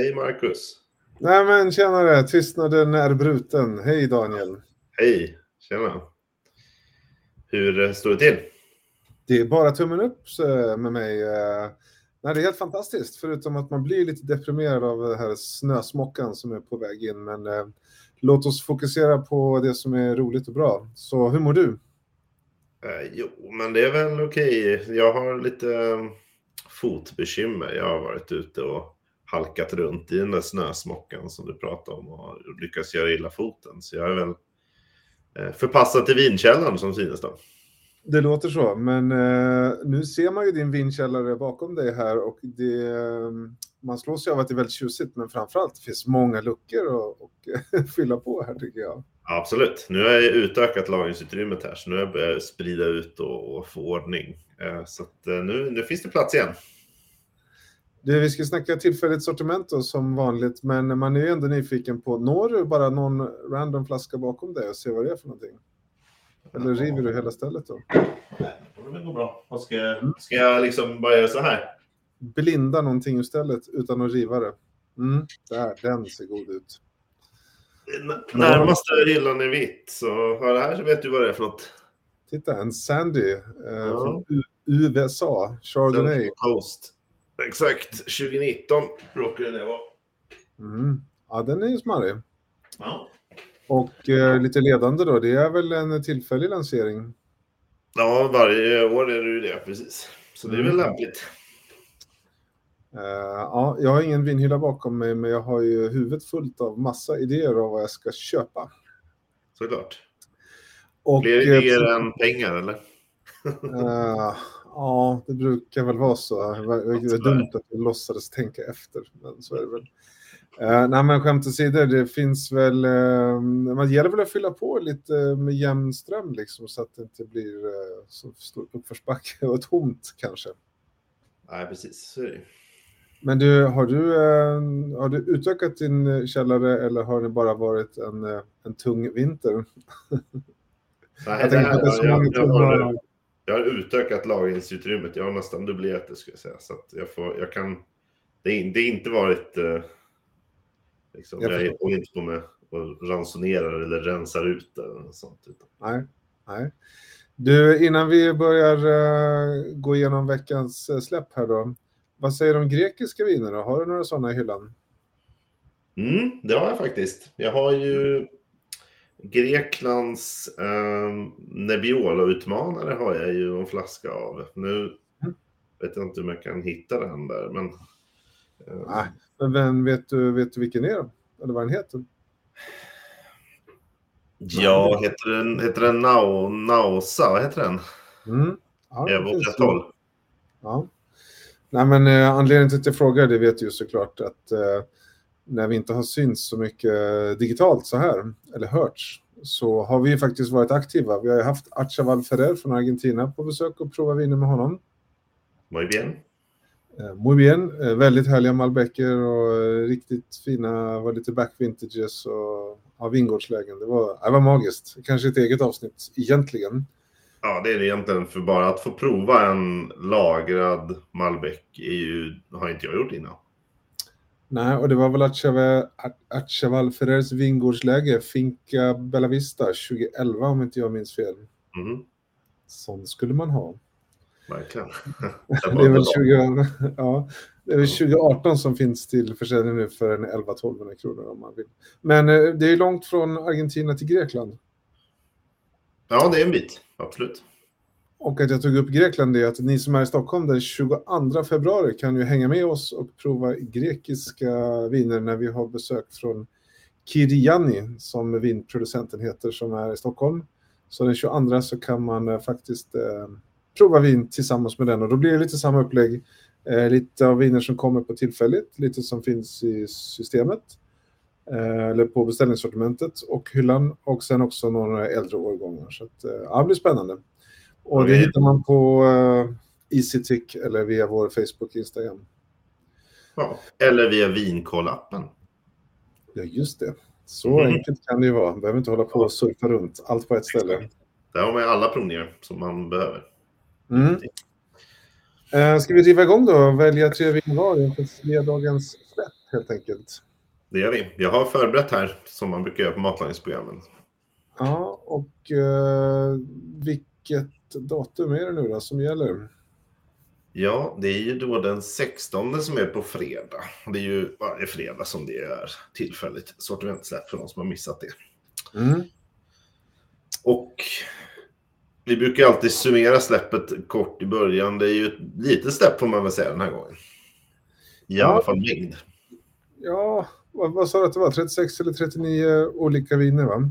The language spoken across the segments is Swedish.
hej Marcus. Nej men tjenare, tystnaden är bruten. Hej Daniel. Hej, tjena. Hur eh, står det till? Det är bara tummen upp eh, med mig. eh. Nej, det är helt fantastiskt, förutom att man blir lite deprimerad av den här snösmockan som är på väg in. Men eh, låt oss fokusera på det som är roligt och bra. Så hur mår du? Eh, jo, men det är väl okej. Jag har lite fotbekymmer. Jag har varit ute och halkat runt i den där snösmockan som du pratade om och lyckats göra illa foten. Så jag är väl eh, förpassad till vinkällaren som synes då. Det låter så, men eh, nu ser man ju din vinkällare bakom dig här och det, eh, man slås ju av att det är väldigt tjusigt, men framförallt det finns många luckor att fylla på här tycker jag. Absolut. Nu har jag utökat lagringsutrymmet här, så nu har jag börjat sprida ut och, och få ordning. Eh, så att, eh, nu, nu finns det plats igen. Du, vi ska snacka tillfälligt sortiment då, som vanligt, men man är ju ändå nyfiken på, når du bara någon random flaska bakom dig och ser vad det är för någonting? Eller river du hela stället då? Nej, det går bra. Vad ska, jag, ska jag liksom bara göra så här? Blinda någonting ur stället utan att riva det. Mm, där, den ser god ut. N- Närmaste hyllan är vitt, så hör det här så vet du vad det är för något. Titta, en Sandy eh, Ja. från U- USA, Chardonnay. Coast. Exakt, 2019 råkade det vara. Mm. Ja, den är ju smarrig. Ja. Och eh, lite ledande då, det är väl en tillfällig lansering. ja, varje år är det ju det, precis. Så det är väl Mm. lämpligt. Eh, ja, jag har ingen vinhylla bakom mig, men jag har ju huvudet fullt av massa idéer av vad jag ska köpa. Såklart. Och, Fler eh, idéer än pengar, eller? eh, ja, det brukar väl vara så. Det var- dumt att jag låtsades tänka efter, men så är det väl. Uh, nej, men skämt åsido, det finns väl... Uh, man gäller väl att fylla på lite med jämn ström liksom, så att det inte blir uh, så stor uppförsbacke och tomt kanske. Nej, precis. Så är det. Men du, har du, eh, har du utökat din eh, källare eller har det bara varit en, eh, en tung vinter? Nej, Jag det här, jag, jag, har, timmar. Jag har utökat lagringsutrymmet. Jag har nästan dubblerat det, skulle jag säga. Så att jag, får, jag kan... Det är, det är inte varit... Eh, liksom, Jag jag håller inte på med och ransonerar eller rensar ut det eller något sånt. Utan. Nej, nej. Du, innan vi börjar eh, gå igenom veckans eh, släpp här då. Vad säger du om grekiska viner då? Har du några sådana i hyllan? Mm, det har jag faktiskt. Jag har ju Greklands eh, Nebbiolo-utmanare har jag ju en flaska av. Nu Mm. vet jag inte om jag kan hitta den där, men... eh, Nej, men vem, vet, du, vet du vilken är? då? Eller vad den heter? Ja, heter den, heter den Nao, Naosa? Vad heter den? Mm. Ja, Evo finns ju. 13. Ja. Nej, men eh, anledningen till att jag frågar det vet ju såklart att eh, när vi inte har synts så mycket digitalt så här, eller hörts, så har vi faktiskt varit aktiva. Vi har ju haft Achaval Ferrer från Argentina på besök och provat viner med honom. Muy bien. Eh, Muy bien, eh, väldigt härliga malbecker och eh, riktigt fina, var lite back vintages och ja, vingårdslägen. Det var, det var magiskt. Kanske ett eget avsnitt egentligen. Ja, det är det egentligen för bara att få prova en lagrad Malbec är ju, har inte jag gjort innan. Nej, och det var väl Achaval- Ferrers vingårdsläge, Finca Bella Vista 2011 om inte jag minns fel. Mhm, Sån skulle man ha. verkligen. Det är väl 20, ja, det är väl 2018 som finns till försäljning nu för en 11-12 kronor om man vill. Men eh, det är långt från Argentina till Grekland. Ja, det är en bit. Absolut. Och att jag tog upp Grekland är att ni som är i Stockholm den 22 februari kan ju hänga med oss och prova grekiska viner när vi har besök från Kiriani som vinproducenten heter som är i Stockholm. Så den 22 så kan man eh, faktiskt eh, prova vin tillsammans med den och då blir det lite samma upplägg. Eh, lite av viner som kommer på tillfälligt, lite som finns i systemet eh, eller på beställningssortimentet och hyllan och sen också några äldre årgångar. Så att, eh, ja, det blir spännande. Och det hittar man på uh, EasyTick eller via vår Facebook och Instagram. Ja. Eller via Vinkoll-appen. Ja, just det. Så Mm. enkelt kan det ju vara. Behöver inte hålla på och surfa runt. Allt på ett ställe. Där har man alla provningar som man behöver. Mm. Eh, ska vi driva igång då? Välja tre vin var inför fredagens släpp. helt enkelt. Det gör vi. Jag har förberett här som man brukar göra på matlagningsprogrammen. Ja, och eh, vilket datum är det nu då som gäller? Ja, det är ju då den 16 som är på fredag. Det är ju varje fredag som det är tillfälligt sortimentsläpp för de som har missat det. Mm. Och vi brukar alltid summera släppet kort i början. Det är ju ett litet släpp får man väl säga den här gången. I Ja. alla fall mängd. Ja, vad, vad sa du att det var? 36 eller 39 olika viner va?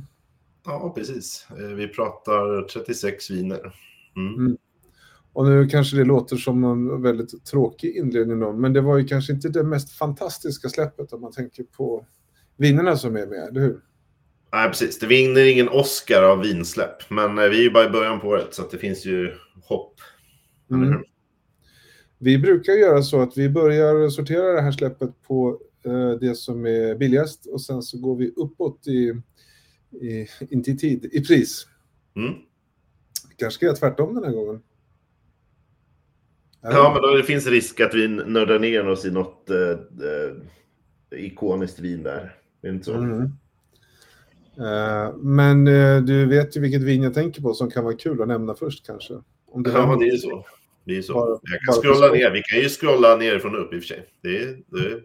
Ja, precis. Eh, Vi pratar 36 viner. Mm. Mm. Och nu kanske det låter som en väldigt tråkig inledning då, men det var ju kanske inte det mest fantastiska släppet om man tänker på vinerna som är med, eller hur? Nej, precis. Det vinner ingen Oscar av vinsläpp. Men eh, vi är ju bara i början på året så det finns ju hopp. Mm. Vi brukar göra så att vi börjar sortera det här släppet på eh, det som är billigast och sen så går vi uppåt i, i inte i tid, i pris. Mm. Kanske ska jag tvärtom den här gången. Eller? Ja, men då det finns risk att vi nördar ner oss i något eh, eh, ikoniskt vin där. Det är inte så? Mm. Eh, men eh, du vet ju vilket vin jag tänker på som kan vara kul att nämna först kanske. Om det Ja, det är så. Det är så. Bara- jag kan scrolla förstå. ner. Vi kan ju scrolla nerifrån och upp i och för sig. Det är, det,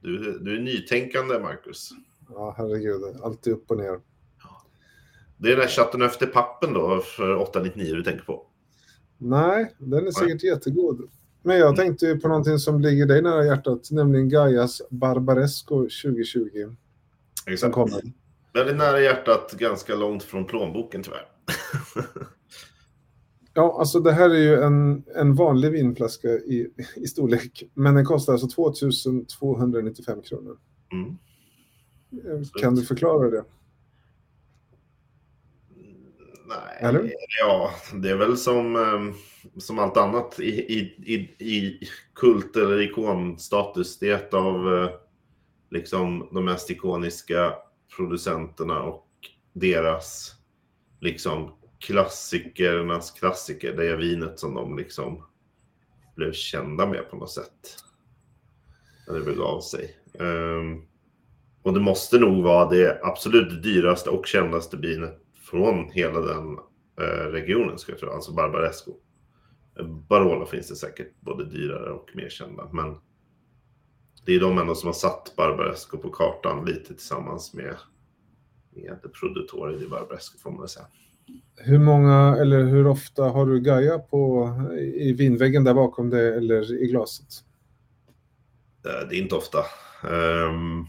du, du är nytänkande, Marcus. Ja, herregud. Alltid upp och ner. Det är den här chatten efter pappen då för 899 du tänker på. Nej, den är säkert jättegod. Men jag tänkte ju på någonting som ligger dig nära hjärtat, nämligen Gaias Barbaresco 2020 som Exakt. kommer. Väldigt nära hjärtat, ganska långt från plånboken tyvärr. Ja, alltså det här är ju en, en vanlig vinflaska i, i storlek, men den kostar alltså 2295 kronor. Mm. Kan du förklara det? Nej, eller? ja, det är väl som, eh, som allt annat i, i, i, i kult eller ikonstatus. Det är ett av eh, liksom, de mest ikoniska producenterna och deras liksom klassikernas klassiker. Det är vinet som de liksom blev kända med på något sätt. När det begav sig. Um, och det måste nog vara det absolut dyraste och kändaste vinet från hela den eh, regionen, ska jag tro. Alltså Barbaresco. Barolo finns det säkert både dyrare och mer kända, men det är de ändå som har satt Barbaresco på kartan lite tillsammans med, med Produttore di Barbaresco, får man väl säga. Hur många eller hur ofta har du Gaia på, i vinväggen där bakom dig eller i glaset? Eh, Det är inte ofta. Ehm,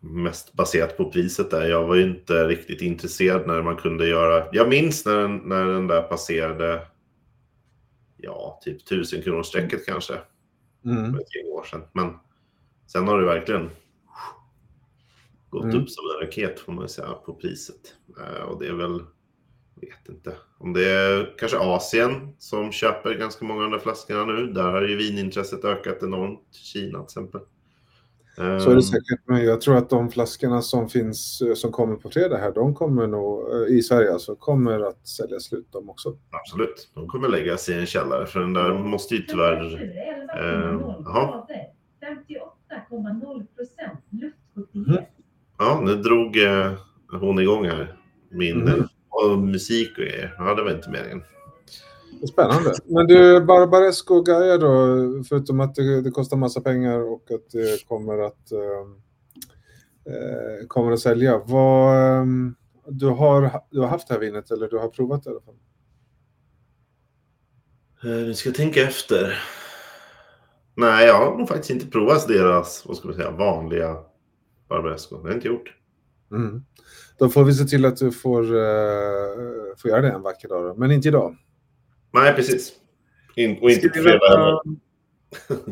mest baserat på priset där. Jag var ju inte riktigt intresserad när man kunde göra... Jag minns när den, när den där passerade, ja, typ 1000 kronor strecket kanske. Mm. för ett gäng år sedan. Men sen har det verkligen gått Mm. upp som en raket får man säga på priset. Eh, och det är väl, jag vet inte, om det är kanske Asien som köper ganska många av de där flaskorna nu. Där har ju vinintresset ökat enormt. Kina till exempel. Så är Ehm, det säkert, men jag tror att de flaskorna som finns, eh, som kommer på fredag här, de kommer nog, eh, i Sverige alltså, kommer att sälja slut de också. Absolut, de kommer läggas i en källare för den där måste ju tyvärr... Eh, jaha. 58,0 procent Mm. luftfuktighet. Ja, nu drog eh, hon igång här. Min och musik och grejer. Ja, det var inte meningen. Spännande. Men du, Barbaresco och Gaia då, förutom att det, det kostar massa pengar och att det kommer att, eh, eh, kommer att sälja. Vad, eh, du, har, du har haft det här vinet eller du har provat det i alla fall? Eh, Vi ska tänka efter. Nej, jag har nog faktiskt inte provat deras, vad ska man säga, vanliga Barbaresco. Det har jag inte gjort. Mm. Då får vi se till att du får, eh, får göra det en vacker dag. Då. Men inte idag. Nej, precis. In, och inte på fredag heller.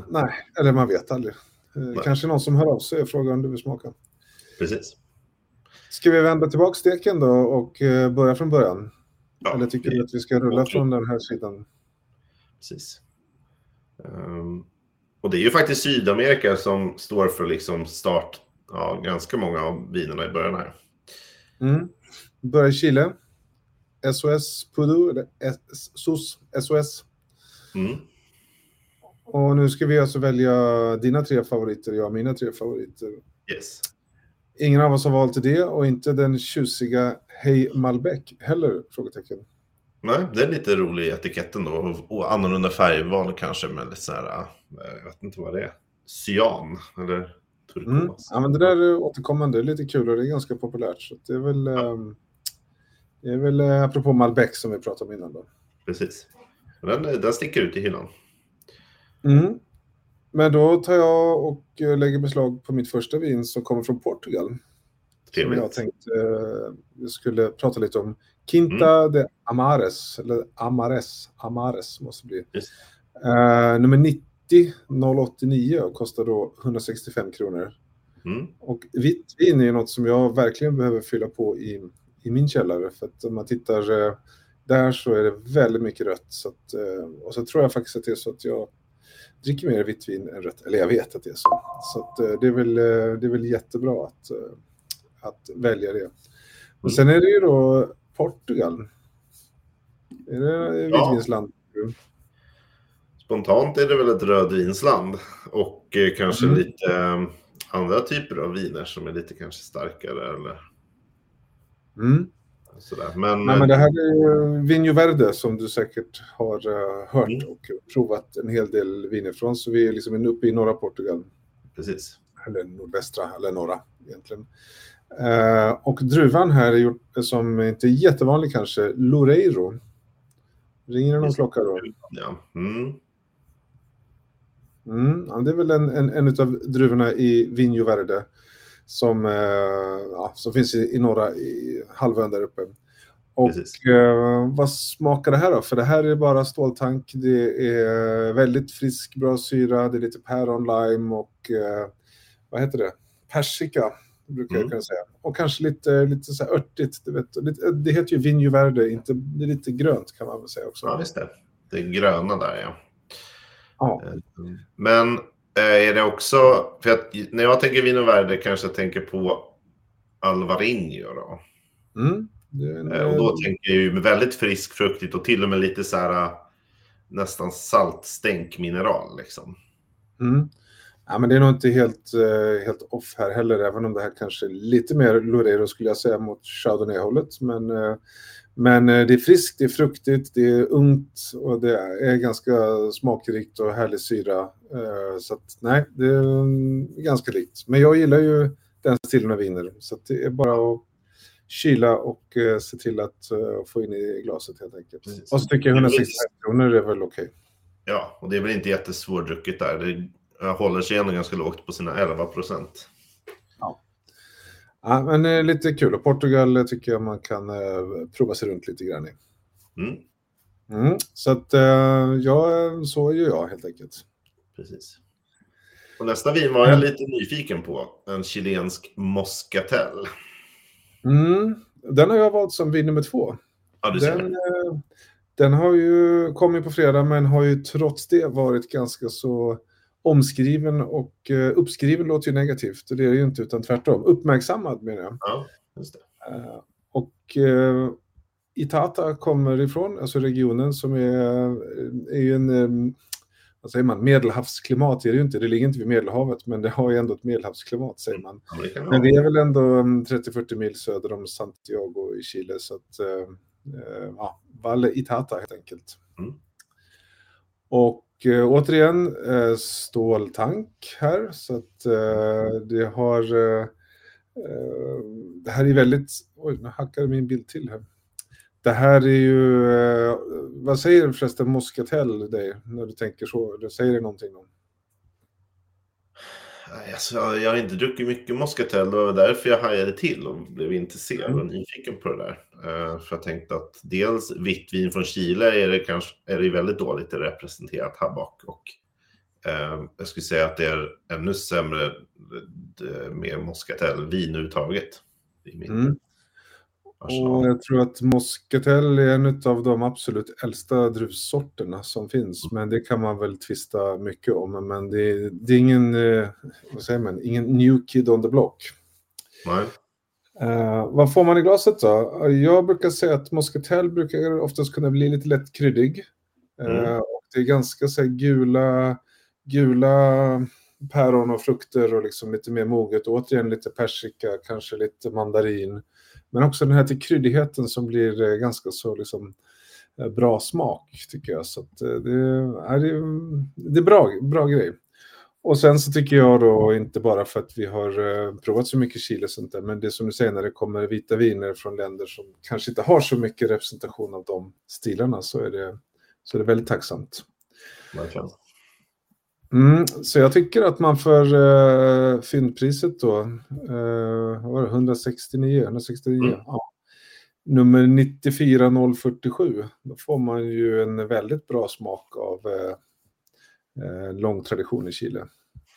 Nej, eller man vet aldrig. Eh, Kanske någon som hör av sig och frågar om du vill smaka. Precis. Ska vi vända tillbaka steken då och eh, börja från början? Ja, Eller tycker du att vi ska rulla från den här sidan? Precis. Ehm, och det är ju faktiskt Sydamerika som står för liksom start, ja, ganska många av vinerna i början här. Mm. Börja i Chile. SOS Pudu, eller SOS, SOS. Mm. och nu ska vi alltså välja dina tre favoriter, jag mina tre favoriter. Yes. Ingen av oss har valt det och inte den tjusiga Hej Malbec heller? Frågetecken. Nej, det är lite rolig etiketten då. Och, och annorlunda färgval kanske med lite så här, äh, jag vet inte vad det är. Cyan eller turkos. Mm. Ja, men det där är återkommande, det är lite kul och det är ganska populärt. Så det är väl, ehm, det är väl eh, apropå Malbec som vi pratade om innan då. Precis. Den, den sticker ut i hyllan. Mm. Men då tar jag och eh, lägger beslag på mitt första vin som kommer från Portugal. Som Trevligt. jag tänkte eh, vi skulle prata lite om. Quinta de Amares, eller Amares, Amares måste bli. Just. Eh, nummer 90 089 och kostar då 165 kronor. Mm. Och vitt vin är något som jag verkligen behöver fylla på i, i min källare. För att om man tittar eh, där så är det väldigt mycket rött. Så att, eh, och så tror jag faktiskt att det är så att jag dricker mer vitt vin än rött. Eller jag vet att det är så. Så att, eh, det, är väl, det är väl jättebra att, att välja det. Och sen är det ju då Portugal. Är det Ja. vitvinsland? Spontant är det väl ett rödvinsland och kanske Mm. lite andra typer av viner som är lite kanske starkare eller Mm. Men, Nej, men det här är Vinho Verde som du säkert har eh, hört Mm. och provat en hel del viner från. Så vi är liksom uppe i norra Portugal. precis. eller nordvästra, eller norra egentligen. Eh, och druvan här är gjort, som inte är jättevanlig kanske, Loureiro. Ringer det någon klocka då? Ja. Mm. Mm, ja, det är väl en, en, en av druvorna i Vinho Verde som, eh, ja, som finns i, i norra i halvön där uppe. Och eh, vad smakar det här då? För det här är bara ståltank, det är väldigt frisk, bra syra, det är lite päron, lime och eh, vad heter det? Persika brukar jag Mm. kunna säga. Och kanske lite, lite så här örtigt. Du vet, lite, det heter ju Vinho Verde, inte, det är lite grönt kan man väl säga också. Ja, visst det. Det gröna där ja. Ja. Eh, Men är det också, för att när jag tänker Vino Verde kanske jag tänker på Alvarinho då. Mm. Det Eh, Och då tänker jag ju väldigt frisk, fruktigt och till och med lite så här eh, nästan saltstänk mineral liksom. Mm. Ja, men det är nog inte helt, eh, helt off här heller, även om det här kanske är lite mer Lorero skulle jag säga mot Chardonnay-hållet. Men, eh, men eh, det är friskt, det är fruktigt, det är ungt och det är ganska smakrikt och härlig syra. Så att, nej, det är mm, ganska likt. Men jag gillar ju den stilen av viner, så att det är bara att kyla och se till att få in i glaset helt enkelt. Precis. Och så tycker jag 165 kronor är väl okej. Ja, och det är väl inte jättesvårdrucket där. Det håller sig ändå ganska lågt på sina 11 procent. Ja, men eh, lite kul. Och Portugal eh, tycker jag man kan eh, prova sig runt lite grann i. Mm, Mm. Så att eh, ja, så gör jag helt enkelt. precis. Och nästa vin var jag lite nyfiken på. En chilensk Moscatel. Mm. Den har jag valt som vin nummer två. Ja. Den, eh, den har ju kommit på fredag men har ju trots det varit ganska så omskriven och eh, uppskriven låter ju negativt. Och det är det ju inte utan tvärtom. Uppmärksammad menar jag. Ja, just det. Eh, Och eh, Itata kommer ifrån, alltså regionen som är, är ju en, vad säger man, medelhavsklimat är det ju inte, det ligger inte vid Medelhavet, men det har ju ändå ett medelhavsklimat säger man. Ja, Men det är väl ändå mm, 30-40 mil söder om Santiago i Chile, så att, ja, Valle Itata helt enkelt. Mm. Och eh, återigen eh, ståltank här, så att eh, det har eh, eh, det här är väldigt, oj nu hackade min bild till här. Det här är ju, eh, vad säger förresten Moscatel dig när du tänker så? Det säger det någonting om? Alltså, jag har inte druckit mycket Moscatel. Det var därför jag hajade till och blev intresserad och nyfiken på det där. Eh, för jag tänkte att dels vitt vin från Chile är det, kanske, är det väldigt dåligt representerat här bak. Och eh, jag skulle säga att det är ännu sämre eh, med Moscatel vin överhuvudtaget. I min Mm. Arsenal. Och jag tror att Moscatel är en av de absolut äldsta druvsorterna som finns. Men det kan man väl tvista mycket om. Men det är, det är ingen, eh, vad säger man, ingen new kid on the block. Nej. Eh, vad får man i glaset då? Jag brukar säga att Moscatel brukar oftast kunna bli lite lätt kryddig. Eh, Mm. och det är ganska så här, gula, gula päron och frukter och liksom lite mer moget. Och återigen lite persika, kanske lite mandarin. Men också den här till kryddigheten som blir eh, ganska så liksom eh, bra smak tycker jag. Så att, eh, det, är, det, är- det är bra, bra grej. Och sen så tycker jag då, inte bara för att vi har provat så mycket chili och sånt där, men det som du säger när det kommer vita viner från länder som kanske inte har så mycket representation av de stilarna så är det, så är det väldigt tacksamt. Verkligen. Mm, så jag tycker att man för uh, fyndpriset då, uh, var det, 169, 169 Mm. ja. nummer 94047, då får man ju en väldigt bra smak av uh, uh, lång tradition i Chile.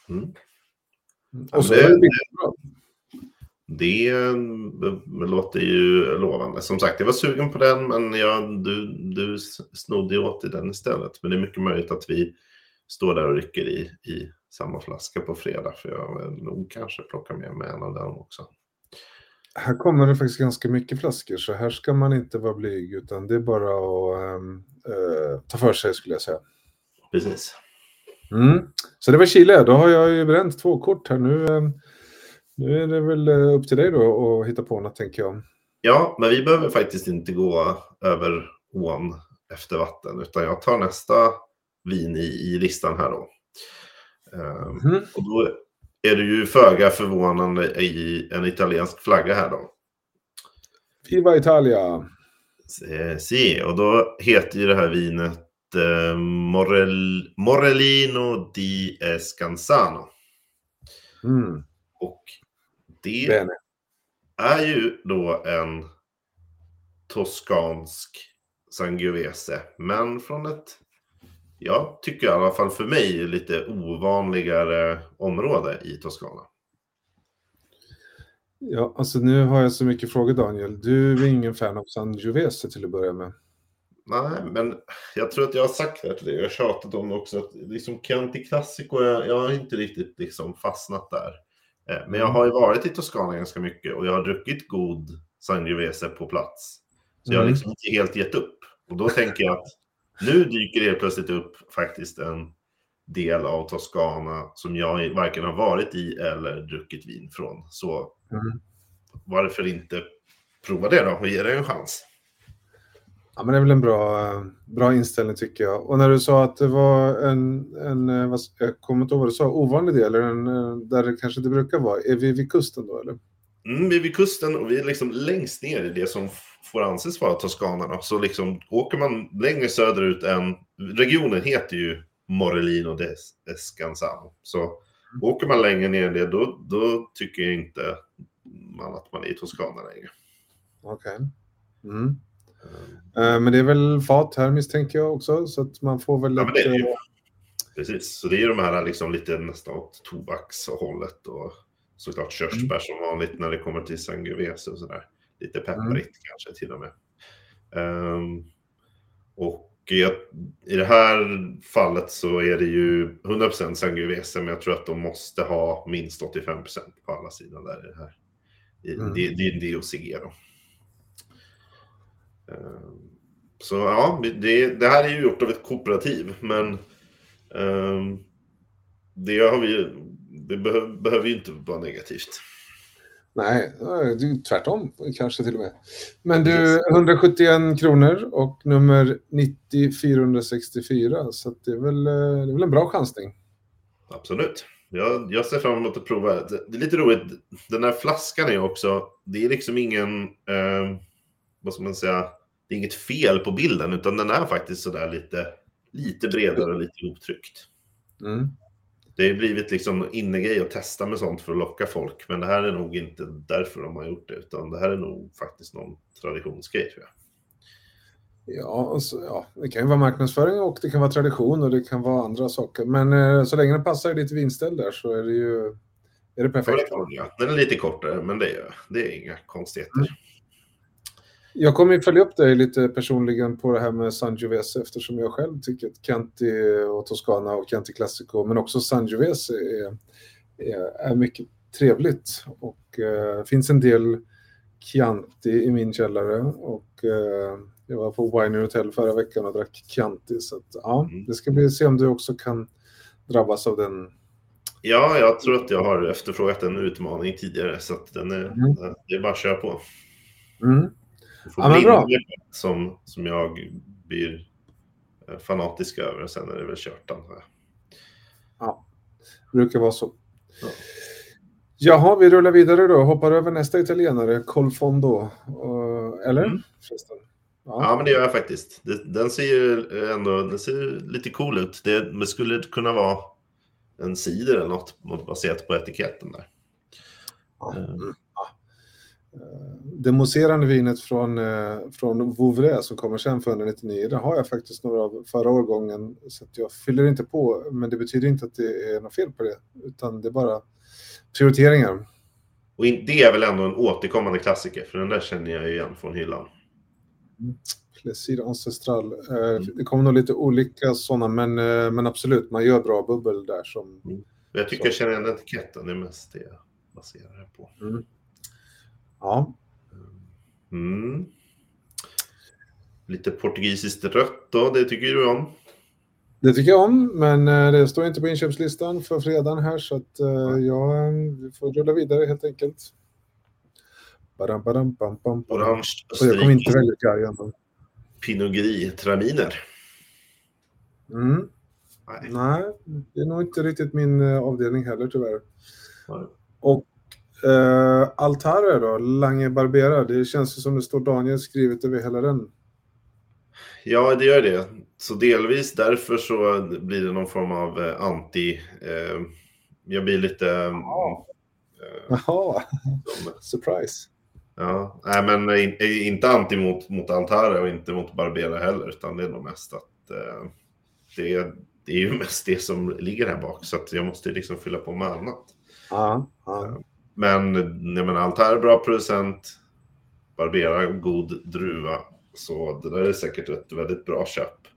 Mm. Och Ja, så det- är det. Det eh, låter ju lovande. Som sagt, jag var sugen på den, men jag, du, du snodde åt i den istället. Men det är mycket möjligt att vi står där och rycker i, i samma flaska på fredag. För jag vill nog kanske plocka med mig en av dem också. Här kommer det faktiskt ganska mycket flaskor, så här ska man inte vara blyg, utan det är bara att ehm, eh, ta för sig skulle jag säga. Precis. Mm. Så det var Chile. Då har jag ju bränt två kort här. Nu, eh, nu är det väl eh, upp till dig då att hitta på något, tänker jag. Ja, men vi behöver faktiskt inte gå över ån efter vatten, utan jag tar nästa vin i, i listan här då. Mhm. och då är det ju föga förvånande i en italiensk flagga här då. Viva Italia! Si, och då heter ju det här vinet eh, Morel, Morellino di Escanzano. Mm. Och det Bene. är ju då en toskansk Sangiovese, men från ett, jag tycker i alla fall för mig, lite ovanligare område i Toscana. Ja, alltså nu har jag så mycket frågor Daniel. Du är ingen fan av Sangiovese till att börja med. Nej, men jag tror att jag har sagt det till dig. Jag har tjatat om det också. Att liksom Chianti Classico, jag, jag har inte riktigt liksom fastnat där. Eh, Men jag har ju varit i Toscana ganska mycket och jag har druckit god Sangiovese på plats. Så jag har Mm. liksom inte helt gett upp. Och då tänker jag att nu dyker det plötsligt upp faktiskt en del av Toscana som jag varken har varit i eller druckit vin från. Så Mm. varför inte prova det då och ge det en chans? Ja, men det är väl en bra, bra inställning tycker jag. Och när du sa att det var en, en eh, vad, jag kommer inte ihåg vad du sa, ovanlig del, eller en, eh, där det kanske inte brukar vara. Är vi vid kusten då eller? Mm, vi är vid kusten och vi är liksom längst ner i det som får anses vara Toscana. Då. Så liksom, åker man längre söderut än... Regionen heter ju Morellino de Escanzano. Så åker man längre ner det, då, då tycker jag inte man att man är i Toscana längre. Okej. Mm. Eh, Men det är väl fat här misstänker jag också, så att man får väl Ja, men det är ju. Precis, så det är de här liksom lite nästan åt tobakshållet och såklart körsbär som vanligt när det kommer till Sangiovese och sådär. Lite pepprigt kanske till och med. Ehm, och jag, i det här fallet så är det ju 100% Sangiovese, men jag tror att de måste ha minst 85% på alla sidor där i det här. I, Mm. det, det är DOCG då. Ehm, så ja, det, det här är ju gjort av ett kooperativ, men ehm, det, har vi, det behöv, behöver ju inte vara negativt. Nej, eh, det är ju tvärtom kanske till och med. Men du, 171 kronor och nummer 90464, så att det, är väl, eh, det är väl en bra chansning. Absolut. Jag, jag ser fram emot att prova. Det, det är lite roligt, den här flaskan är också, det är liksom ingen, eh, vad ska man säga, det är inget fel på bilden, utan den är faktiskt sådär lite, lite bredare och lite optryckt. Mm. Det har blivit liksom innegrej att testa med sånt för att locka folk, men det här är nog inte därför de har gjort det, utan det här är nog faktiskt någon traditionsgrej tror jag. Ja, och så, ja, det kan ju vara marknadsföring och det kan vara tradition och det kan vara andra saker. Men eh, så länge det passar i ditt vinställ där så är det ju är det perfekt. Ja, den är lite kortare, men det är, det är inga konstigheter. Jag kommer ju följa upp dig lite personligen på det här med Sangiovese eftersom jag själv tycker att Chianti och Toscana och Chianti Classico men också Sangiovese är, är, är mycket trevligt. Och eh, finns en del Chianti i min källare och eh, jag var på Winery Hotel förra veckan och drack Chianti så att, ja, Mm. det ska bli se om du också kan drabbas av den. Ja, jag tror att jag har efterfrågat en utmaning tidigare så att den är, Mm. det är bara att köra på. Mm. Ja, men bra. som, som jag blir eh, fanatisk över. Sen är det väl kört antar jag. Brukar vara så. Ja. Jaha, vi rullar vidare då. Hoppar över nästa italienare, Colfondo. Uh, eller? Mm. Förresten. Ja, men det gör jag faktiskt. Det, den ser ju ändå den ser lite cool ut. Det, det skulle kunna vara en cider eller något baserat på etiketten där. Ja. Eh, Mm. Eh, Det mousserande vinet från, eh, från Vouvray som kommer sen för 199, det har jag faktiskt några av förra årgången. Så jag fyller inte på, men det betyder inte att det är något fel på det, utan det är bara prioriteringar. Och det är väl ändå en återkommande klassiker, för den där känner jag igen från hyllan. Plaisir Ancestral. Eh, Det kommer nog lite olika sådana, men, men absolut, man gör bra bubbel där som... Men Jag tycker Så. jag känner igen etiketten, det är mest det jag baserar det på. Ja, Mm. Lite portugisiskt rött då, det tycker du om? det tycker jag om, men eh, det står inte på inköpslistan för fredagen här, så att eh, ja, vi får rulla vidare helt enkelt. Badam, badam, bam, bam, bam. Orange Och jag kommer inte Österrike, välja Garjan då. Pinot Gris, Traminer. Mm. Nej. Nej, det är nog inte riktigt min eh, avdelning heller tyvärr. Nej. Och eh, Altare då, Lange Barbera, det känns ju som det står Daniel skrivet över hela den. Ja, det gör det. Så delvis därför så blir det någon form av eh, anti... Eh, jag blir lite... Ja. Eh, Jaha, surprise. ja, nej men in, inte anti mot, mot Antara och inte mot Barbera heller, utan det är nog mest att eh, det, är, det är ju mest det som ligger här bak, så att jag måste liksom fylla på med annat. Ja, ja. Men jag menar, Altair är bra producent. Barbera god druva. Så det där är säkert ett väldigt bra köp.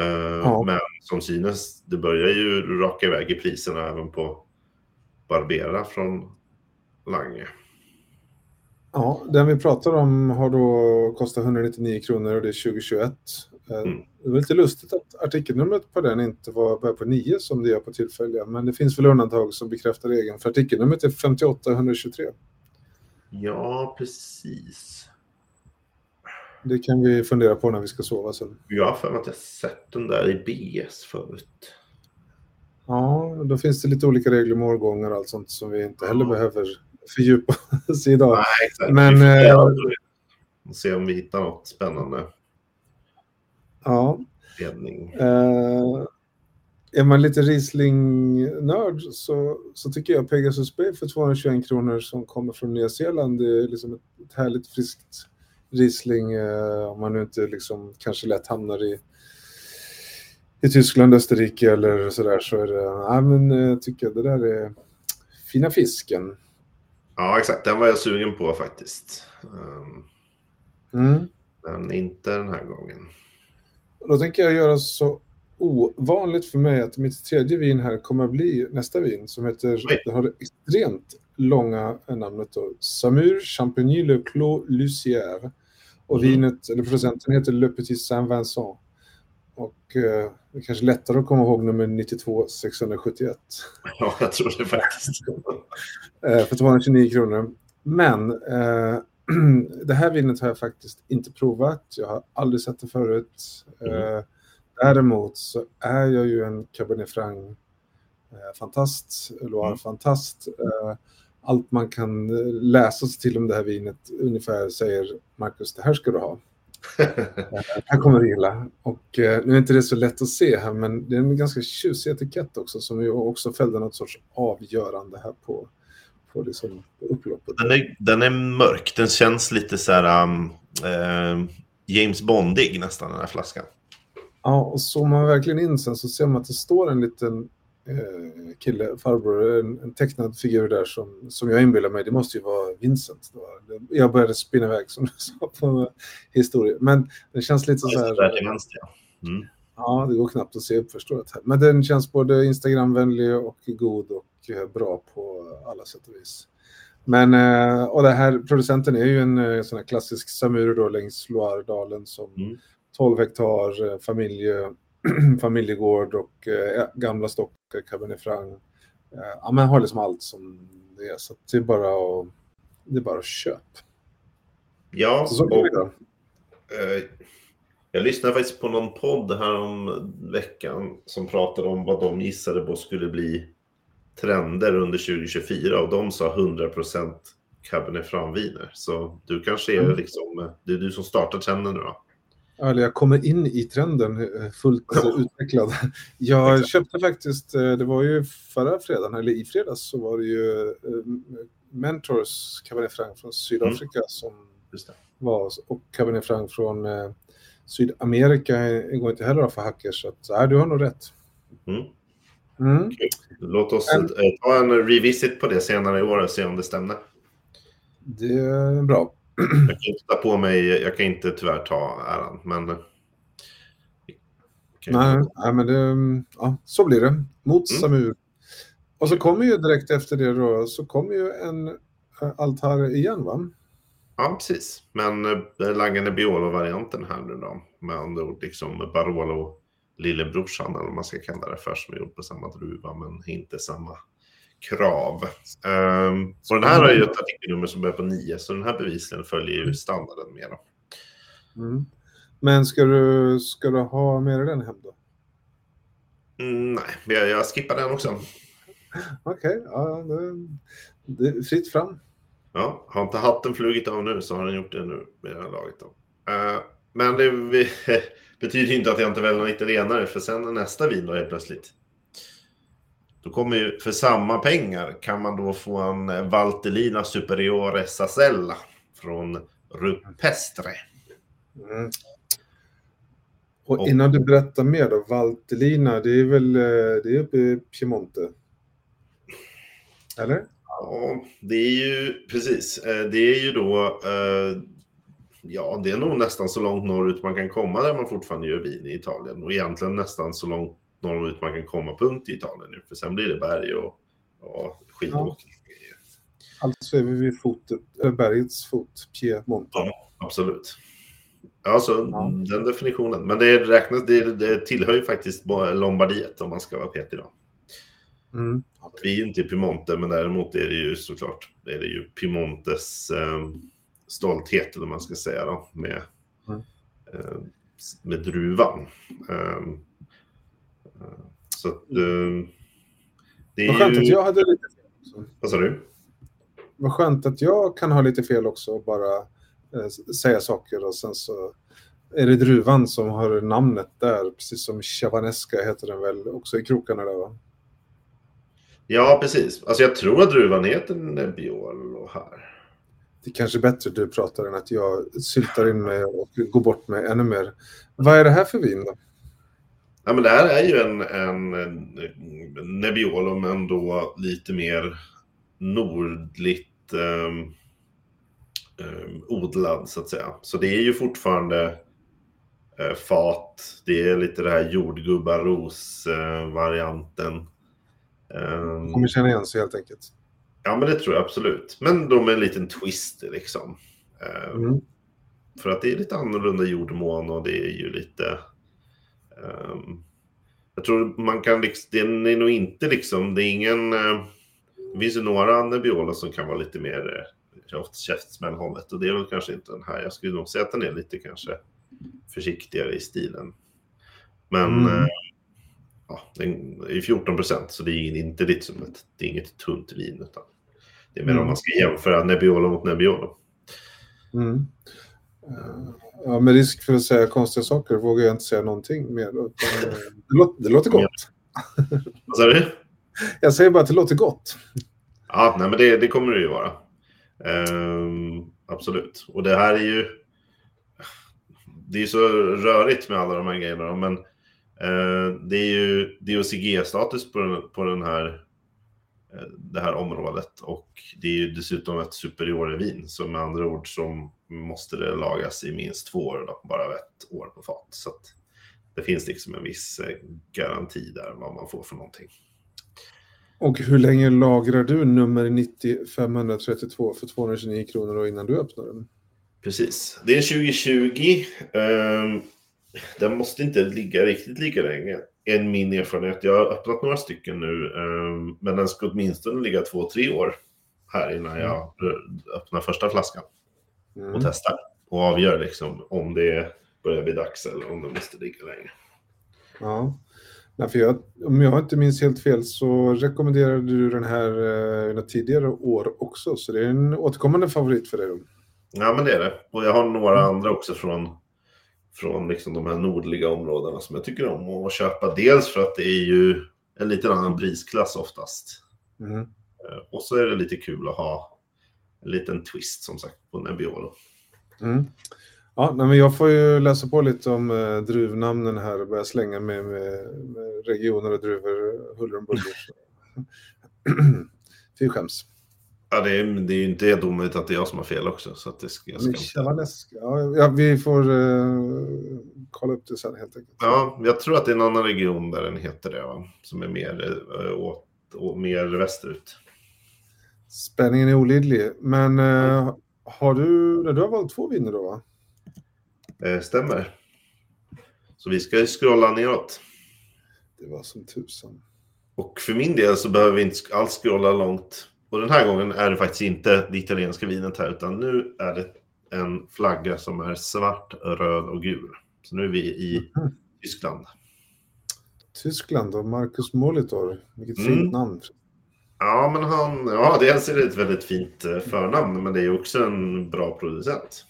Eh, Ja. Men som synes, det börjar ju raka iväg i priserna även på Barbera från Lange. ja, den vi pratar om har då kostat 199 kronor och det är 2021. Eh, Mm. Det var lite lustigt att artikelnumret på den inte var börjar på 9 som det gör på tillfälliga, men det finns väl undantag som bekräftar regeln. För artikelnumret är 58123. Ja, precis. Det kan vi fundera på när vi ska sova sen. Jag har för mig att jag sett den där i BS förut. Ja, då finns det lite olika regler med årgångar och allt sånt som vi inte heller Ja. behöver fördjupa oss i idag. Nej, exakt. Men, Vi får. Och se om vi hittar något spännande. Ja, Ledning. eh, är man lite Riesling-nörd så, så tycker jag Pegasus Bay för 221 kronor som kommer från Nya Zeeland, det är liksom ett, härligt friskt Riesling eh, om man nu inte liksom kanske lätt hamnar i i Tyskland, Österrike eller sådär så är det, ja men eh, tycker jag det där är fina fisken. Ja, exakt. Den var jag sugen på faktiskt. Um, Mm. men inte den här gången. Då tänker jag göra så ovanligt för mig att mitt tredje vin här kommer att bli nästa vin som heter, det har det extremt långa namnet då, Samur Champigny Le Clos Lucière. Och Mm. vinet, eller producenten heter Le Petit Saint Vincent. Och eh, det är kanske lättare att komma ihåg nummer 92 671. Ja, jag tror det faktiskt. Eh, för 229 kronor. Men eh, det här vinet har jag faktiskt inte provat. Jag har aldrig sett det förut. Eh, däremot så är jag ju en Cabernet Franc eh, fantast, Loire-fantast. Eh, allt man kan läsa sig till om det här vinet ungefär säger Marcus, det här ska du ha. Det här kommer du gilla. Och nu är inte det så lätt att se här, men det är en ganska tjusig etikett också som ju också fällde något sorts avgörande här på, på liksom upploppet. Den är, den är mörk. Den känns lite så här um, eh, James Bondig nästan, den här flaskan. Ja, och zoomar man verkligen in sen så ser man att det står en liten eh, kille, farbror, en, en tecknad figur där som, som jag inbillar mig, det måste ju vara Vincent. Då. Jag började spinna iväg som du sa på historien. Men den känns lite så här... vänster, ja. Mm. Ja, det går knappt att se upp förstås. här. Men den känns både Instagramvänlig och god och eh, bra på alla sätt och vis. Men, eh, och det här producenten är ju en eh, sån här klassisk samur då längs Loiredalen som Mm. 12 hektar familje familjegård och gamla stockar, Cabernet Franc. Ja, men har liksom allt som det är. Så det är bara att, det är bara att köp. Ja, Så så och, jag lyssnade faktiskt på någon podd här om veckan som pratade om vad de gissade på skulle bli trender under 2024 och de sa 100% Cabernet Franc-viner. Så du kanske är Mm. liksom, det är du som startar trenden nu då? Eller jag kommer in i trenden eh, fullt Ja. utvecklad. Jag köpte faktiskt, eh, det var ju förra fredagen, eller i fredags, så var det ju eh, Mentors Cabernet Franc från Sydafrika som Just det. var, och Cabernet Franc från eh, Sydamerika går inte heller att få hackers, så att, nej, du har nog rätt. Mm. Mm. Låt oss En- eh, ta en revisit på det senare i år och se om det stämmer. Det är bra. Jag kan inte ta på mig, jag kan inte tyvärr ta äran, men... eh, kan jag- Nej, nej, men det, ja, så blir det. Mot Mm. Samur. Och så kommer ju direkt efter det då, så kommer ju en eh, altar igen va? Ja, precis. Men eh, Lange Nebbiolo-varianten här nu då, med andra ord liksom Barolo lillebrorsan eller vad man ska kalla det för, som är gjord på samma druva men inte samma krav. Um, och den här har ju ett artikelnummer som börjar på 9, så den här bevisligen följer ju standarden mer. Mm. Men ska du, ska du ha med dig den hem då? Mm, nej, jag, jag skippar den också. Okej, ja, det, det är fritt fram. Ja, har inte hatten flugit av nu så har den gjort det nu med det här laget. Då. Eh, men det vi- betyder inte att jag inte väljer någon italienare för sen är nästa vin då helt plötsligt. Då kommer ju för samma pengar kan man då få en eh, Valtellina Superiore Sassella från Rupestre. Mm. Och Och- innan du berättar mer då, Valtellina, det är väl eh, det är uppe i Piemonte? Eller? Ja, det är ju precis. Eh, Det är ju då. eh, Ja, det är nog nästan så långt norrut man kan komma där man fortfarande gör vin i Italien och egentligen nästan så långt norrut man kan komma punkt i Italien nu, för sen blir det berg och, och skidåkning. Alltså är vi vid fotet, bergets fot, Piemonte. Ja. Absolut. Alltså Ja. den definitionen. Men det räknas, det, det tillhör ju faktiskt Lombardiet om man ska vara petig då. Mm. Vi är ju inte i Piemonte, men däremot är det ju såklart det är det ju Piemontes eh, stolthet, eller man ska säga då, med, Mm. eh, med druvan. Eh, eh, så att, eh, det Vad skönt är att ju... jag hade lite fel också. Vad sa du? Vad skönt att jag kan ha lite fel också och bara eh, säga saker och sen så är det druvan som har namnet där, precis som Chavanesca heter den väl också i krokarna där va? Ja, precis. Alltså jag tror att druvan heter Nebbiolo här. Det är kanske är bättre du pratar än att jag syltar in mig och går bort mig ännu mer. Vad är det här för vin då? Ja, men det här är ju en, en, en Nebbiolo, men då lite mer nordligt ehm, ehm, odlad, så att säga. Så det är ju fortfarande eh, fat. Det är lite det här jordgubbaros-varianten. Ehm, Kommer känna igen sig helt enkelt. ja, men det tror jag absolut. Men då med en liten twist, liksom. Ehm, Mm. för att det är lite annorlunda jordmån och det är ju lite... ehm, jag tror man kan liksom, den är nog inte liksom, det är ingen... eh, det finns ju några Nebbiolo som kan vara lite mer uh, käftsmällhållet och det är väl kanske inte den här. Jag skulle nog säga att den är lite kanske försiktigare i stilen. Men Mm. Ja, den är 14 procent så det är inte liksom ett, det är inget tunt vin utan det är mer Mm. om man ska jämföra Nebbiolo mot Nebbiolo. Mm. Eh, Ja, med risk för att säga konstiga saker vågar jag inte säga någonting mer. Utan, eh, det, låter, det låter gott. Vad sa du? Jag säger bara att det låter gott. Ja, nej, men det, det kommer det ju vara. Ehm, absolut. Och det här är ju... Det är så rörigt med alla de här grejerna. Men det är ju DOCG-status på på den här, eh, det här området. Och det är ju dessutom ett superiorvin. Så med andra ord så måste det lagas i minst två år. Då, bara ett år på fat. Så det finns liksom en viss eh, garanti där vad man får för någonting. Och hur länge lagrar du nummer 90 532 för 229 kronor och innan du öppnar den? Precis. Det är 2020. ehm, den måste inte ligga riktigt lika länge. En min erfarenhet. Jag har öppnat några stycken nu, eh, men den ska åtminstone ligga två, tre år här innan jag eh, öppnar första flaskan Mm. och testar. Och avgör liksom om det börjar bli dags eller om den måste ligga längre. Ja. Nej, för jag, om jag inte minns helt fel så rekommenderade du den här eh, tidigare år också, så det är en återkommande favorit för dig. Då. Ja, men det är det. Och jag har några andra också från, från liksom de här nordliga områdena som jag tycker om att köpa. Dels för att det är ju en lite annan prisklass oftast. Mm. Eh, Och så är det lite kul att ha en liten twist som sagt på Nebbiolo. Mm. Ja, men jag får ju läsa på lite om eh, druvnamnen här och börja slänga med, med, med regioner och druvor huller om buller. Fy skäms. Ja, det är, det är ju inte helt omöjligt att det är jag som har fel också. Så att det ska, jag ska. Chavanesk, ja, vi får eh, kolla upp det sen helt enkelt. Ja, jag tror att det är en annan region där den heter det, va? som är mer, eh, åt, å, mer västerut. Spänningen är olidlig. Men eh, har du, du har valt två viner då va? Eh, stämmer. Så vi ska ju scrolla neråt. Det var som tusan. Och för min del så behöver vi inte alls scrolla långt. Och den här gången är det faktiskt inte det italienska vinet här, utan nu är det en flagga som är svart, röd och gul. Så nu är vi i Mhm. Tyskland. Tyskland och Marcus Molitor. Vilket Mm. fint namn. Ja, men han, ja, dels är det ett väldigt fint eh, förnamn, men det är också en bra producent.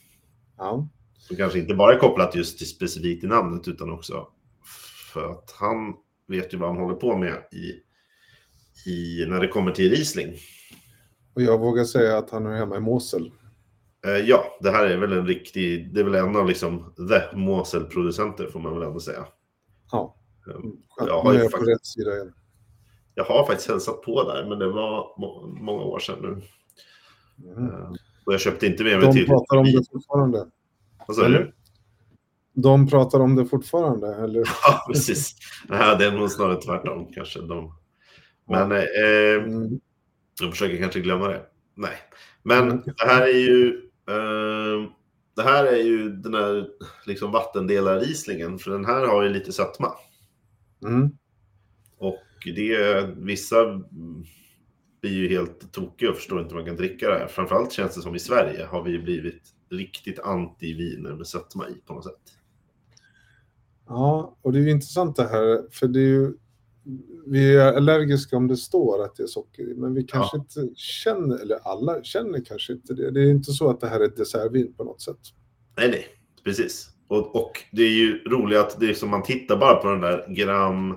Ja. Som kanske inte bara är kopplat just till specifikt i namnet, utan också för att han vet ju vad han håller på med i, i när det kommer till Riesling. Och jag vågar säga att han är hemma i Mosel. Eh, ja, det här är väl en riktig, det är väl en av liksom the Mosel-producenter får man väl ändå säga. Ja. Eh, Skönt, Jag har nu ju är jag på faktiskt- rätt sida igen. Jag har faktiskt hälsat på där, men det var må många år sedan nu. Mm. Eh, Och jag köpte inte med mig De till... pratar om det fortfarande. Vad sa du? De pratar om det fortfarande, eller? Ja, precis. Nej, det är nog snarare tvärtom kanske. De... Men eh, jag försöker kanske glömma det. Nej, men Mm. det här är ju... Eh, det här är ju den här liksom vattendelar-rislingen, för den här har ju lite sötma. Mm. Och det, vissa blir ju helt tokiga och förstår inte hur man kan dricka det här. Framförallt känns det som i Sverige har vi blivit riktigt anti-viner med sötma i på något sätt. Ja, och det är ju intressant det här, för det är ju... Vi är allergiska om det står att det är socker i, men vi kanske inte känner, eller alla känner kanske inte det. Det är inte så att det här är ett dessertvin på något sätt. Nej, nej, precis. Och, och det är ju roligt att det är som man tittar bara på den där gram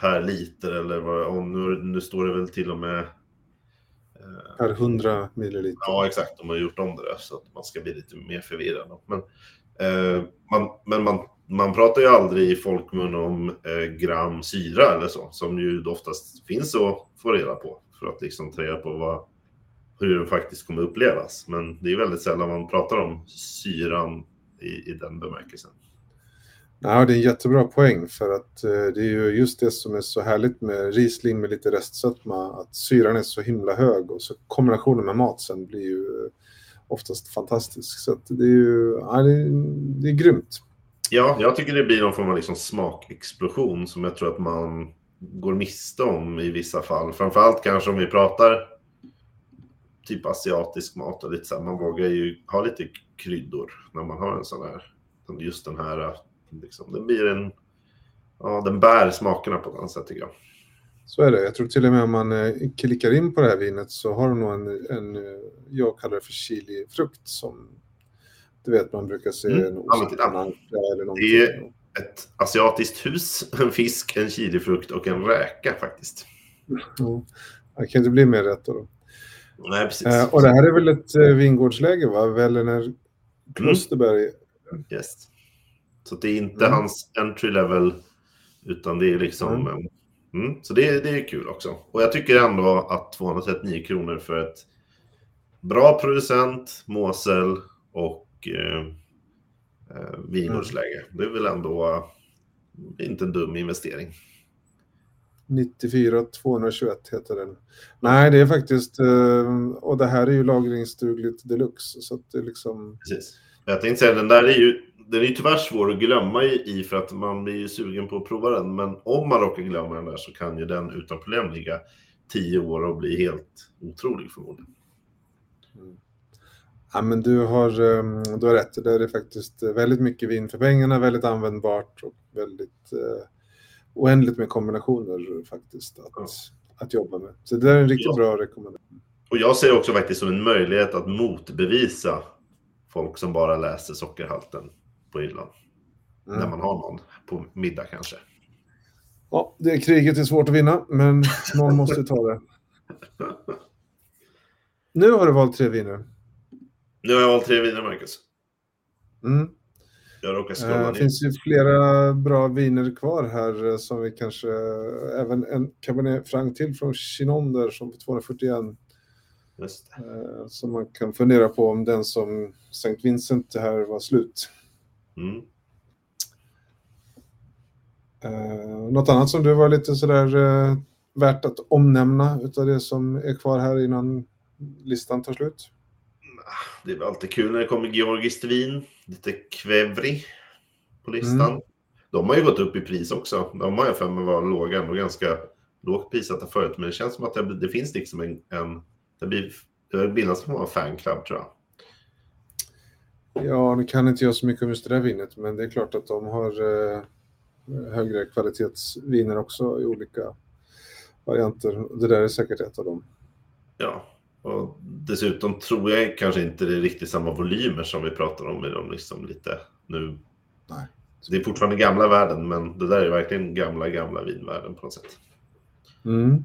per liter eller vad, och nu, nu står det väl till och med eh, Per 100 milliliter. Ja, exakt. De har gjort om det där så att man ska bli lite mer förvirrad. Men, eh, man, men man, man pratar ju aldrig i folkmun om eh, gram syra eller så, som ju oftast finns att få reda på för att liksom ta reda på vad, hur den faktiskt kommer upplevas. Men det är väldigt sällan man pratar om syran i, i den bemärkelsen. Ja, det är en jättebra poäng för att eh, det är ju just det som är så härligt med Riesling med lite restsötma, att syran är så himla hög och så kombinationen med mat sen blir ju eh, oftast fantastisk. Så att det är ju, ja, det är, det är grymt. Ja, jag tycker det blir någon form av liksom smakexplosion som jag tror att man går miste om i vissa fall. Framförallt kanske om vi pratar typ asiatisk mat och lite så här, man vågar ju ha lite kryddor när man har en sån här, just den här, äh, liksom, den blir en, ja den bär smakerna på ett annat sätt tycker jag. Så är det. Jag tror till och med om man eh, klickar in på det här vinet så har de nog en, en eh, jag kallar det för chilifrukt som du vet man brukar se Mm. en titta. ananka eller någonting. Det är- Ett asiatiskt hus, en fisk, en chilifrukt och en räka faktiskt. Ja. Det kan inte bli mer rätt då. Nej, precis. Eh, och det här är väl ett eh, vingårdsläge va? Vällener Klosterberg. Yes. Så det är inte Mm. hans entry level, utan det är liksom... Mm. så det, det är kul också. Och jag tycker ändå att 239 kronor för ett bra producent, Mosel och eh, eh, vingårdsläge. Det är väl ändå eh, inte en dum investering. 94 221 heter den. Nej, det är faktiskt, eh, och det här är ju lagringsdugligt deluxe. Så att det är liksom, Precis. Jag tänkte säga, den där är ju den är ju tyvärr svår att glömma i för att man blir ju sugen på att prova den. Men om man råkar glömma den där så kan ju den utan problem ligga tio år och bli helt otrolig förmodligen. Ja, men du har, ehm, du har rätt. Det är faktiskt väldigt mycket vin för pengarna, väldigt användbart och väldigt eh, oändligt med kombinationer faktiskt att, Ja. att jobba med. Så det är en riktigt Ja. bra rekommendation. Och jag ser också faktiskt som en möjlighet att motbevisa folk som bara läser sockerhalten på hyllan. Mm. När man har någon på middag kanske. Ja, det kriget är svårt att vinna, men någon måste ta det. Nu har du valt tre viner. Nu har jag valt tre viner, Marcus. Mm. Jag råkar Eh, scrolla Det ner. finns ju flera bra viner kvar här eh, som vi kanske, även en Cabernet Franc till från Chinon där som på 241 Just det. eh, som man kan fundera på om den som St. Vincent det här var slut. Mm. Eh, något annat som du var lite sådär eh, värt att omnämna utav det som är kvar här innan listan tar slut? Det är alltid kul när det kommer georgiskt vin. Lite kvävri på listan. Mm. De har ju gått upp i pris också. De har jag för mig var låga och ganska lågt prissatta förut. Men det känns som att det, det finns liksom en... en det blir det bildas som en fanclub tror jag. Ja, nu kan inte jag så mycket om just det där vinet, men det är klart att de har eh, högre kvalitetsviner också i olika varianter. Det där är säkert ett av dem. Ja, och dessutom tror jag kanske inte det är riktigt samma volymer som vi pratar om i de liksom lite nu. Nej. Det är fortfarande gamla världen, men det där är verkligen gamla, gamla vinvärlden på något sätt. Mm.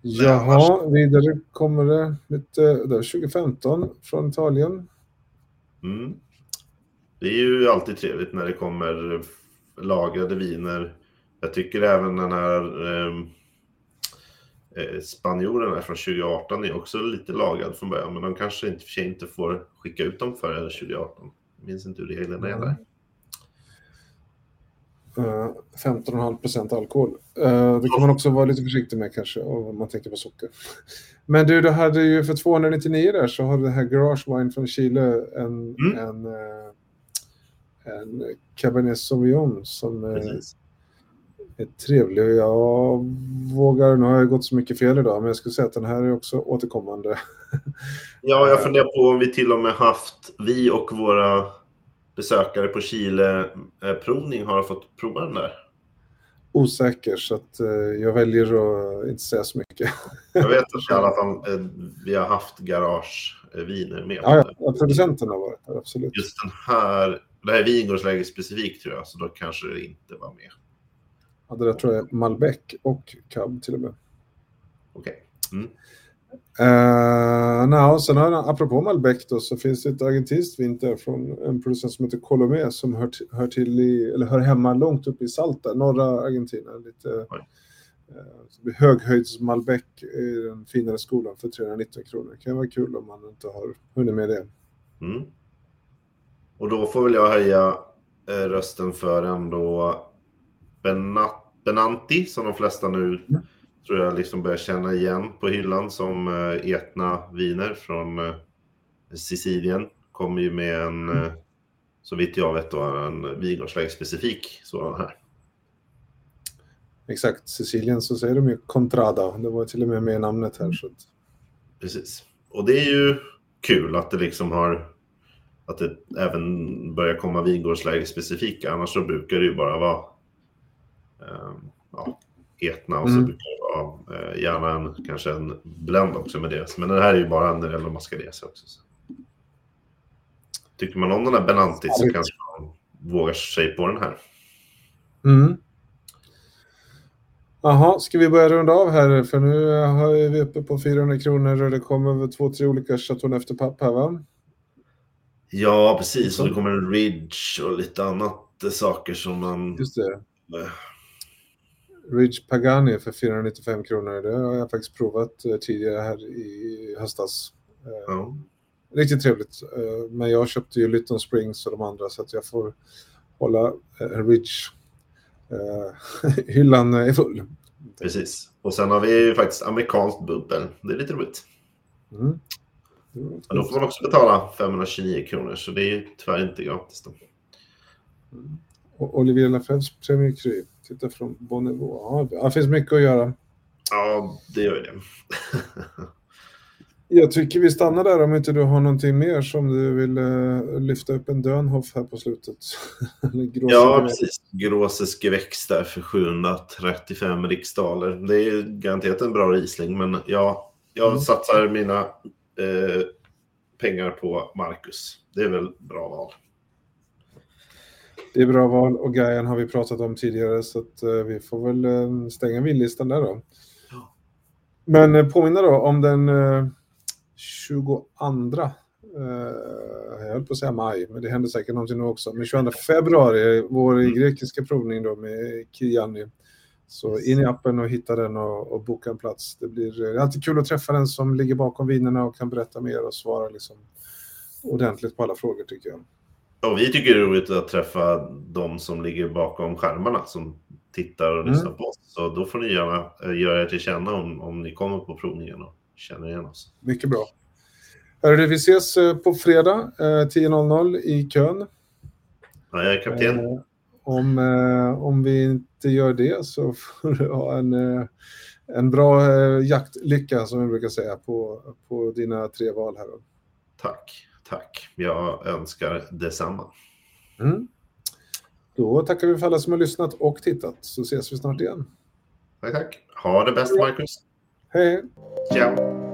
Jaha, vidare kommer det lite, det är 2015 från Italien. Mm. Det är ju alltid trevligt när det kommer lagrade viner. Jag tycker även den här eh, eh, spanjoren här från 2018 är också lite lagad från början, men de kanske inte, för inte får skicka ut dem före 2018. Jag minns inte hur reglerna är där. Eh, 15,5 procent alkohol. Eh, det kan man också vara lite försiktig med kanske om man tänker på socker. Men du, du hade ju för 299 där så har du det här Garage Wine från Chile en, Mm. en, eh, en Cabernet Sauvignon som Precis. Är trevlig. Jag vågar, nu har jag gått så mycket fel idag, men jag skulle säga att den här är också återkommande. Ja, jag funderar på om vi till och med haft, vi och våra besökare på Chile eh, provning har fått prova den där. Osäker, så att eh, jag väljer att inte säga så mycket. Jag vet att i alla fall vi har haft garageviner med. Ja, ja, producenten har varit där, absolut. Just den här, det här är vingårdsläge specifikt tror jag, så då kanske det inte var med. Ja, det där tror jag Malbec och Cab till och med. Okej. Mm. Uh, no, sen har, apropå Malbec då, så finns det ett argentinskt vin där från en producent som heter Colomé som hör, hör, till i, eller hör hemma långt upp i Salta, norra Argentina. Lite, uh, höghöjds Malbec i den finare skolan för 319 kronor. Det kan vara kul om man inte har hunnit med det. Mm. Och då får väl jag höja eh, rösten för ändå Benat, Benanti som de flesta nu Mm. tror jag liksom börjar känna igen på hyllan som eh, Etna viner från eh, Sicilien. Kommer ju med en, Mm. så vitt jag vet då, en vingårdsläge specifik sådan här. Exakt, Sicilien så säger de ju Contrada. Det var till och med med i namnet här. Så Precis. Och det är ju kul att det liksom har att det även börjar komma vingårdsläge specifika. Annars så brukar det ju bara vara ja, etna och så Mm. brukar det vara eh, gärna en, kanske en blend också med det. Men den här är ju bara en Nerello Mascarese också. Så. Tycker man om den här Benanti så kanske man vågar sig på den här. Mm. Jaha, ska vi börja runda av här? För nu har vi uppe på 400 kronor och det kommer två, tre olika Chateau efter papp här va? Ja, precis. Och det kommer en Ridge och lite annat eh, saker som man... Just det. Ridge Pagani för 495 kronor. Det har jag faktiskt provat eh, tidigare här i höstas. Eh, Ja. Riktigt trevligt. Eh, Men jag köpte ju Lytton Springs och de andra så att jag får hålla eh, Ridge. eh, Hyllan är full. Precis. Och sen har vi ju faktiskt amerikanskt bubbel. Det är lite roligt. Mm. Men då får man också betala 529 kronor, så det är ju tyvärr inte gratis. Då. Och Olivier Lafreds Premier Cru. Titta från Bonnevaux. Ja, det finns mycket att göra. Ja, det gör det. Jag tycker vi stannar där om inte du har någonting mer som du vill eh, lyfta upp en Dönhoff här på slutet. Ja, precis. Gråses geväxt där för 735 riksdaler. Det är garanterat en bra Riesling, men ja, jag Mm. satsar mina eh, pengar på Marcus. Det är väl bra val. Det är bra val och Gajan har vi pratat om tidigare så att eh, vi får väl eh, stänga vinlistan där då. Ja. Men eh, påminna då om den eh, 22, eh, jag höll på att säga maj, men det händer säkert någonting nu också, men 22 februari, vår Mm. grekiska provning då med Kiriani. Så in i appen och hitta den och, och boka en plats. Det blir det är alltid kul att träffa den som ligger bakom vinerna och kan berätta mer och svara liksom ordentligt på alla frågor tycker jag. Och vi tycker det är roligt att träffa de som ligger bakom skärmarna som tittar och Mm. lyssnar på oss. Så då får ni gärna eh, göra er till känna om, om ni kommer på provningen och känner igen oss. Mycket bra. Hörru, vi ses eh, på fredag eh, 10.00 i kön. Ja, jag är kapten. Eh, om, eh, om vi inte gör det så får du ha en, eh, en bra eh, jaktlycka som vi brukar säga på, på dina tre val här. Tack, tack. Jag önskar detsamma. Mm. Då tackar vi för alla som har lyssnat och tittat så ses vi snart igen. Tack, tack. Ha det bäst, Marcus. Hej! Ciao.